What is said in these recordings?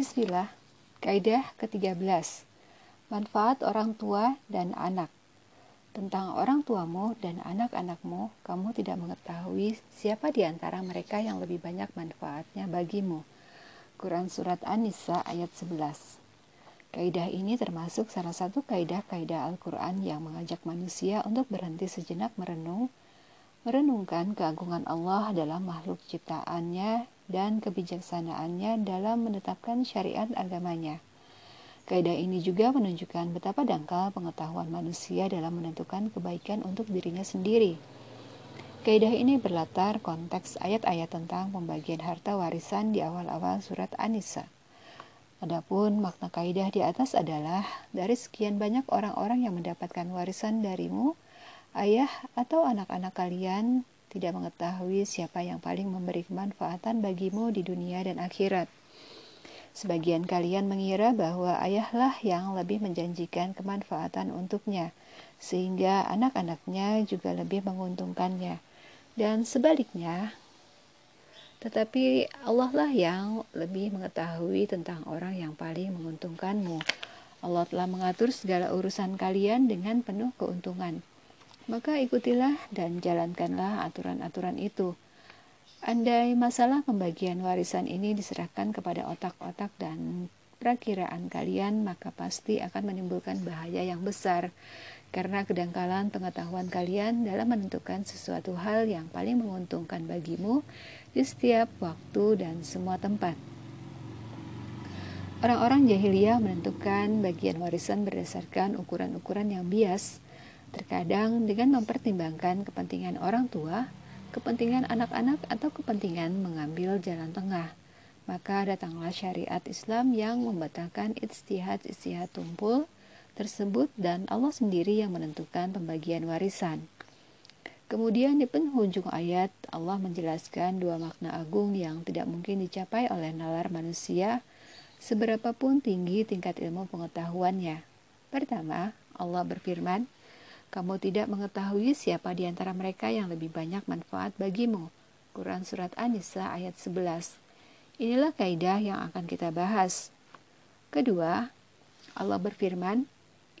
Bismillah, kaidah ke-13. Manfaat orang tua dan anak. Tentang orang tuamu dan anak-anakmu, kamu tidak mengetahui siapa di antara mereka yang lebih banyak manfaatnya bagimu. Quran Surat An-Nisa ayat 11 Kaidah ini termasuk salah satu kaidah-kaidah Al-Quran yang mengajak manusia untuk berhenti sejenak merenung, merenungkan keagungan Allah dalam makhluk ciptaannya dan kebijaksanaannya dalam menetapkan syariat agamanya. Kaidah ini juga menunjukkan betapa dangkal pengetahuan manusia dalam menentukan kebaikan untuk dirinya sendiri. Kaidah ini berlatar konteks ayat-ayat tentang pembagian harta warisan di awal-awal surat An-Nisa. Adapun makna kaidah di atas adalah dari sekian banyak orang-orang yang mendapatkan warisan darimu, ayah atau anak-anak kalian tidak mengetahui siapa yang paling memberi kemanfaatan bagimu di dunia dan akhirat. Sebagian kalian mengira bahwa ayahlah yang lebih menjanjikan kemanfaatan untuknya, sehingga anak-anaknya juga lebih menguntungkannya. Dan sebaliknya, tetapi Allah lah yang lebih mengetahui tentang orang yang paling menguntungkanmu. Allah telah mengatur segala urusan kalian dengan penuh keuntungan. Maka ikutilah dan jalankanlah aturan-aturan itu. Andai masalah pembagian warisan ini diserahkan kepada otak-otak dan perakiraan kalian, maka pasti akan menimbulkan bahaya yang besar. Karena kedangkalan pengetahuan kalian dalam menentukan sesuatu hal yang paling menguntungkan bagimu di setiap waktu dan semua tempat. Orang-orang jahiliyah menentukan bagian warisan berdasarkan ukuran-ukuran yang bias, terkadang dengan mempertimbangkan kepentingan orang tua kepentingan anak-anak atau kepentingan mengambil jalan tengah. Maka datanglah syariat Islam yang membatalkan istihad-istihad tumpul tersebut dan Allah sendiri yang menentukan pembagian warisan. Kemudian di penghujung ayat Allah menjelaskan dua makna agung yang tidak mungkin dicapai oleh nalar manusia seberapapun tinggi tingkat ilmu pengetahuannya. Pertama, Allah berfirman, kamu tidak mengetahui siapa di antara mereka yang lebih banyak manfaat bagimu. Quran Surat An-Nisa ayat 11 Inilah kaidah yang akan kita bahas. Kedua, Allah berfirman,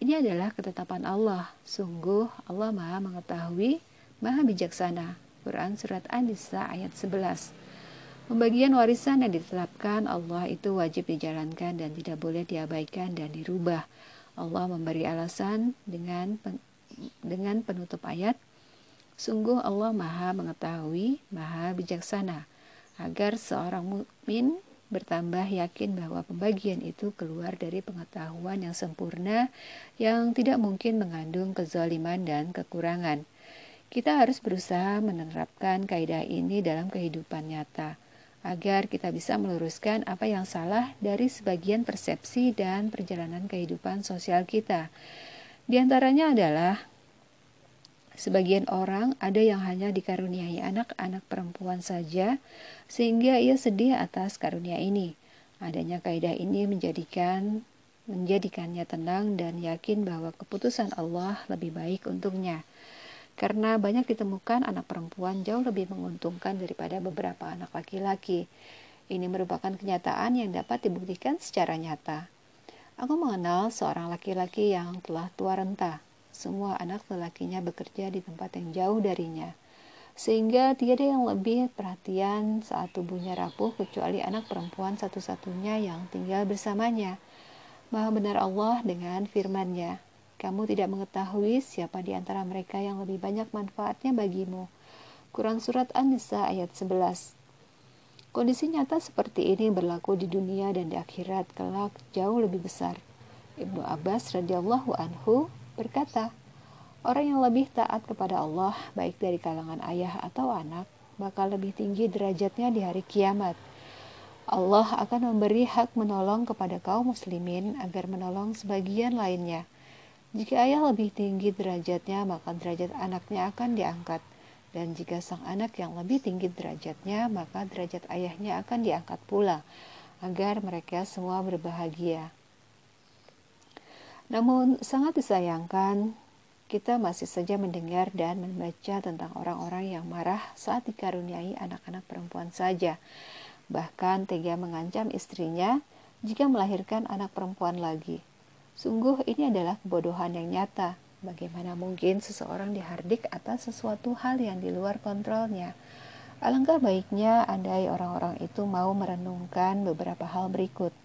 ini adalah ketetapan Allah. Sungguh Allah maha mengetahui, maha bijaksana. Quran Surat An-Nisa ayat 11 Pembagian warisan yang ditetapkan Allah itu wajib dijalankan dan tidak boleh diabaikan dan dirubah. Allah memberi alasan dengan dengan penutup ayat, Sungguh Allah Maha Mengetahui, Maha Bijaksana, agar seorang mukmin bertambah yakin bahwa pembagian itu keluar dari pengetahuan yang sempurna yang tidak mungkin mengandung kezaliman dan kekurangan. Kita harus berusaha menerapkan kaidah ini dalam kehidupan nyata agar kita bisa meluruskan apa yang salah dari sebagian persepsi dan perjalanan kehidupan sosial kita. Di antaranya adalah sebagian orang ada yang hanya dikaruniai anak-anak perempuan saja sehingga ia sedih atas karunia ini. Adanya kaidah ini menjadikan menjadikannya tenang dan yakin bahwa keputusan Allah lebih baik untuknya. Karena banyak ditemukan anak perempuan jauh lebih menguntungkan daripada beberapa anak laki-laki. Ini merupakan kenyataan yang dapat dibuktikan secara nyata. Aku mengenal seorang laki-laki yang telah tua renta. Semua anak lelakinya bekerja di tempat yang jauh darinya. Sehingga tiada yang lebih perhatian saat tubuhnya rapuh kecuali anak perempuan satu-satunya yang tinggal bersamanya. Maha benar Allah dengan firman-Nya, kamu tidak mengetahui siapa di antara mereka yang lebih banyak manfaatnya bagimu. Quran Surat An-Nisa ayat 11 Kondisi nyata seperti ini berlaku di dunia dan di akhirat kelak jauh lebih besar. Ibnu Abbas radhiyallahu anhu berkata, orang yang lebih taat kepada Allah baik dari kalangan ayah atau anak bakal lebih tinggi derajatnya di hari kiamat. Allah akan memberi hak menolong kepada kaum muslimin agar menolong sebagian lainnya. Jika ayah lebih tinggi derajatnya, maka derajat anaknya akan diangkat. Dan jika sang anak yang lebih tinggi derajatnya, maka derajat ayahnya akan diangkat pula, agar mereka semua berbahagia. Namun, sangat disayangkan, kita masih saja mendengar dan membaca tentang orang-orang yang marah saat dikaruniai anak-anak perempuan saja, bahkan tega mengancam istrinya jika melahirkan anak perempuan lagi. Sungguh ini adalah kebodohan yang nyata. Bagaimana mungkin seseorang dihardik atas sesuatu hal yang di luar kontrolnya? Alangkah baiknya andai orang-orang itu mau merenungkan beberapa hal berikut.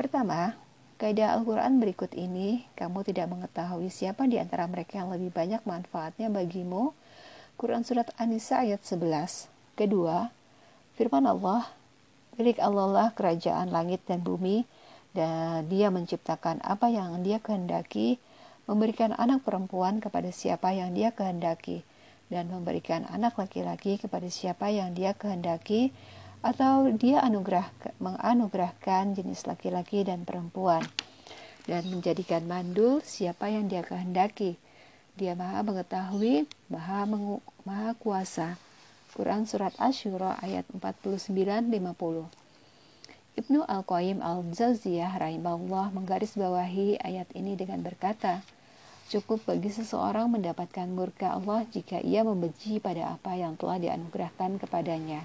Pertama, kaidah Al-Quran berikut ini, kamu tidak mengetahui siapa di antara mereka yang lebih banyak manfaatnya bagimu. Quran Surat An-Nisa ayat 11. Kedua, firman Allah, Milik Allah lah kerajaan langit dan bumi, dan dia menciptakan apa yang dia kehendaki, memberikan anak perempuan kepada siapa yang dia kehendaki, dan memberikan anak laki-laki kepada siapa yang dia kehendaki, atau dia anugerah menganugerahkan jenis laki-laki dan perempuan, dan menjadikan mandul siapa yang dia kehendaki. Dia maha mengetahui, maha, mengu, maha kuasa. Quran Surat Ashura ayat 49-50 Ibnu Al-Qayyim Al-Zawziyah rahimahullah menggarisbawahi ayat ini dengan berkata, Cukup bagi seseorang mendapatkan murka Allah jika ia membenci pada apa yang telah dianugerahkan kepadanya.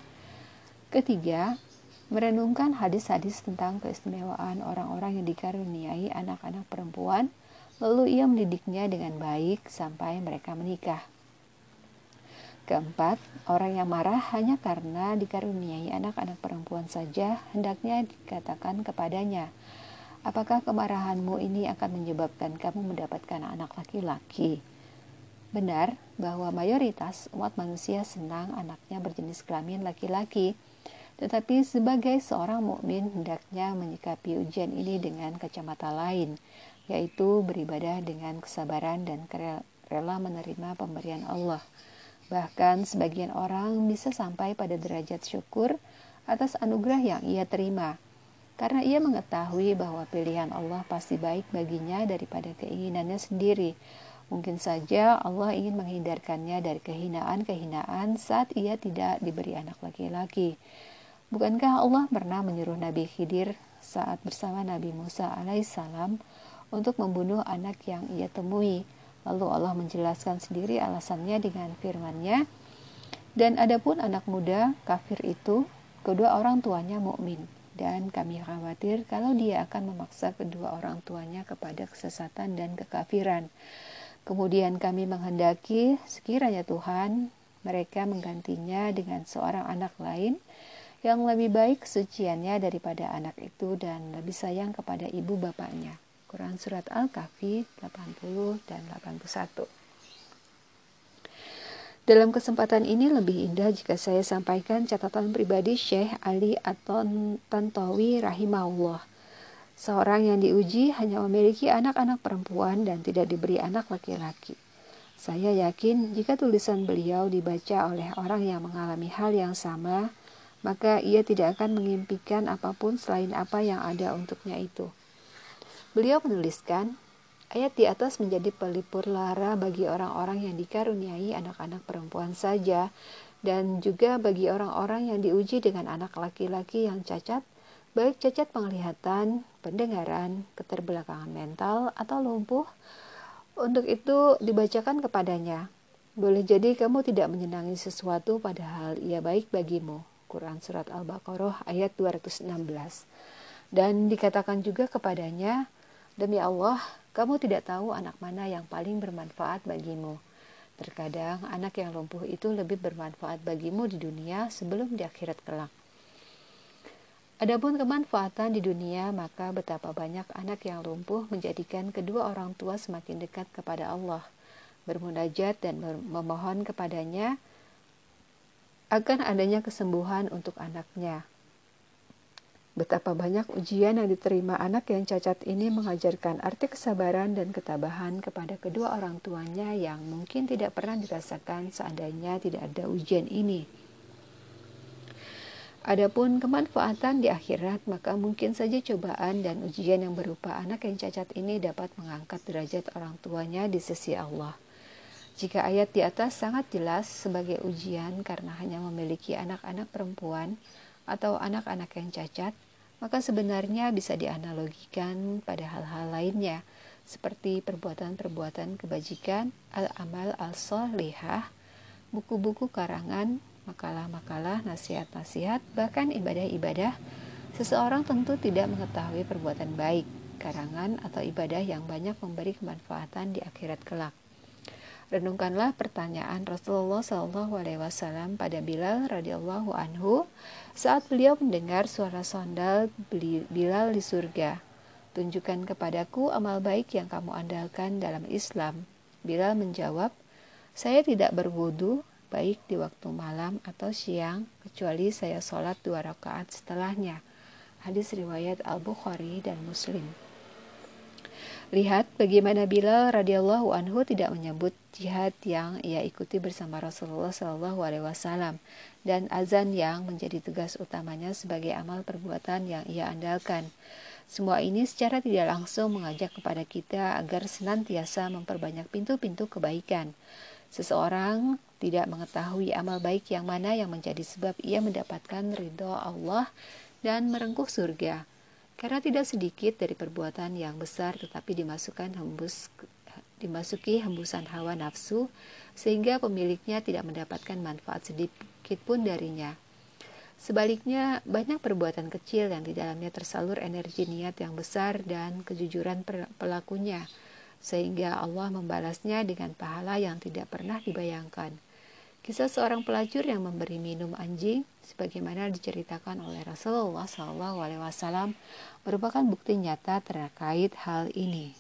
Ketiga, merenungkan hadis-hadis tentang keistimewaan orang-orang yang dikaruniai anak-anak perempuan, lalu ia mendidiknya dengan baik sampai mereka menikah. Keempat, orang yang marah hanya karena dikaruniai anak-anak perempuan saja, hendaknya dikatakan kepadanya, apakah kemarahanmu ini akan menyebabkan kamu mendapatkan anak laki-laki? Benar bahwa mayoritas umat manusia senang anaknya berjenis kelamin laki-laki, tetapi sebagai seorang mukmin hendaknya menyikapi ujian ini dengan kacamata lain, yaitu beribadah dengan kesabaran dan rela menerima pemberian Allah. Bahkan sebagian orang bisa sampai pada derajat syukur atas anugerah yang ia terima, karena ia mengetahui bahwa pilihan Allah pasti baik baginya daripada keinginannya sendiri. Mungkin saja Allah ingin menghindarkannya dari kehinaan-kehinaan saat ia tidak diberi anak laki-laki. Bukankah Allah pernah menyuruh Nabi Khidir saat bersama Nabi Musa alaihissalam untuk membunuh anak yang ia temui? Lalu Allah menjelaskan sendiri alasannya dengan firman-Nya, "Dan adapun anak muda kafir itu, kedua orang tuanya mukmin, dan kami khawatir kalau dia akan memaksa kedua orang tuanya kepada kesesatan dan kekafiran. Kemudian kami menghendaki sekiranya Tuhan mereka menggantinya dengan seorang anak lain yang lebih baik kesuciannya daripada anak itu dan lebih sayang kepada ibu bapaknya. Quran Surat Al-Kahfi 80 dan 81. Dalam kesempatan ini lebih indah jika saya sampaikan catatan pribadi Syekh Ali Aton Tantowi rahimahullah. Seorang yang diuji hanya memiliki anak-anak perempuan dan tidak diberi anak laki-laki. Saya yakin jika tulisan beliau dibaca oleh orang yang mengalami hal yang sama, maka ia tidak akan mengimpikan apa pun selain apa yang ada untuknya itu. Beliau menuliskan, ayat di atas menjadi pelipur lara bagi orang-orang yang dikaruniai anak-anak perempuan saja, dan juga bagi orang-orang yang diuji dengan anak laki-laki yang cacat, baik cacat penglihatan, pendengaran, keterbelakangan mental, atau lumpuh. Untuk itu dibacakan kepadanya, boleh jadi kamu tidak menyenangi sesuatu padahal ia baik bagimu. Quran Surat Al-Baqarah ayat 216. Dan dikatakan juga kepadanya, Demi Allah, kamu tidak tahu anak mana yang paling bermanfaat bagimu. Terkadang anak yang lumpuh itu lebih bermanfaat bagimu di dunia sebelum di akhirat kelak. Adapun kemanfaatan di dunia, maka betapa banyak anak yang lumpuh menjadikan kedua orang tua semakin dekat kepada Allah, bermunajat dan memohon kepadanya akan adanya kesembuhan untuk anaknya. Betapa banyak ujian yang diterima anak yang cacat ini mengajarkan arti kesabaran dan ketabahan kepada kedua orang tuanya yang mungkin tidak pernah dirasakan seandainya tidak ada ujian ini. Adapun kemanfaatan di akhirat, maka mungkin saja cobaan dan ujian yang berupa anak yang cacat ini dapat mengangkat derajat orang tuanya di sisi Allah. Jika ayat di atas sangat jelas sebagai ujian karena hanya memiliki anak-anak perempuan, atau anak-anak yang cacat, maka sebenarnya bisa dianalogikan pada hal-hal lainnya, seperti perbuatan-perbuatan kebajikan, al-amal al-solihah, buku-buku karangan, makalah-makalah, nasihat-nasihat, bahkan ibadah-ibadah, Seseorang tentu tidak mengetahui perbuatan baik, karangan atau ibadah yang banyak memberi kemanfaatan di akhirat kelak. Renungkanlah pertanyaan Rasulullah Wasallam pada Bilal radhiyallahu anhu saat beliau mendengar suara sondal Bilal di surga. Tunjukkan kepadaku amal baik yang kamu andalkan dalam Islam. Bilal menjawab, saya tidak berwudu baik di waktu malam atau siang kecuali saya sholat dua rakaat setelahnya. Hadis riwayat Al-Bukhari dan Muslim. Lihat bagaimana Bilal radhiyallahu anhu tidak menyebut jihad yang ia ikuti bersama Rasulullah Shallallahu alaihi wasallam dan azan yang menjadi tugas utamanya sebagai amal perbuatan yang ia andalkan. Semua ini secara tidak langsung mengajak kepada kita agar senantiasa memperbanyak pintu-pintu kebaikan. Seseorang tidak mengetahui amal baik yang mana yang menjadi sebab ia mendapatkan ridho Allah dan merengkuh surga. Karena tidak sedikit dari perbuatan yang besar tetapi dimasukkan hembus dimasuki hembusan hawa nafsu sehingga pemiliknya tidak mendapatkan manfaat sedikit pun darinya. Sebaliknya, banyak perbuatan kecil yang di dalamnya tersalur energi niat yang besar dan kejujuran pelakunya, sehingga Allah membalasnya dengan pahala yang tidak pernah dibayangkan. Kisah seorang pelacur yang memberi minum anjing, sebagaimana diceritakan oleh Rasulullah SAW, merupakan bukti nyata terkait hal ini.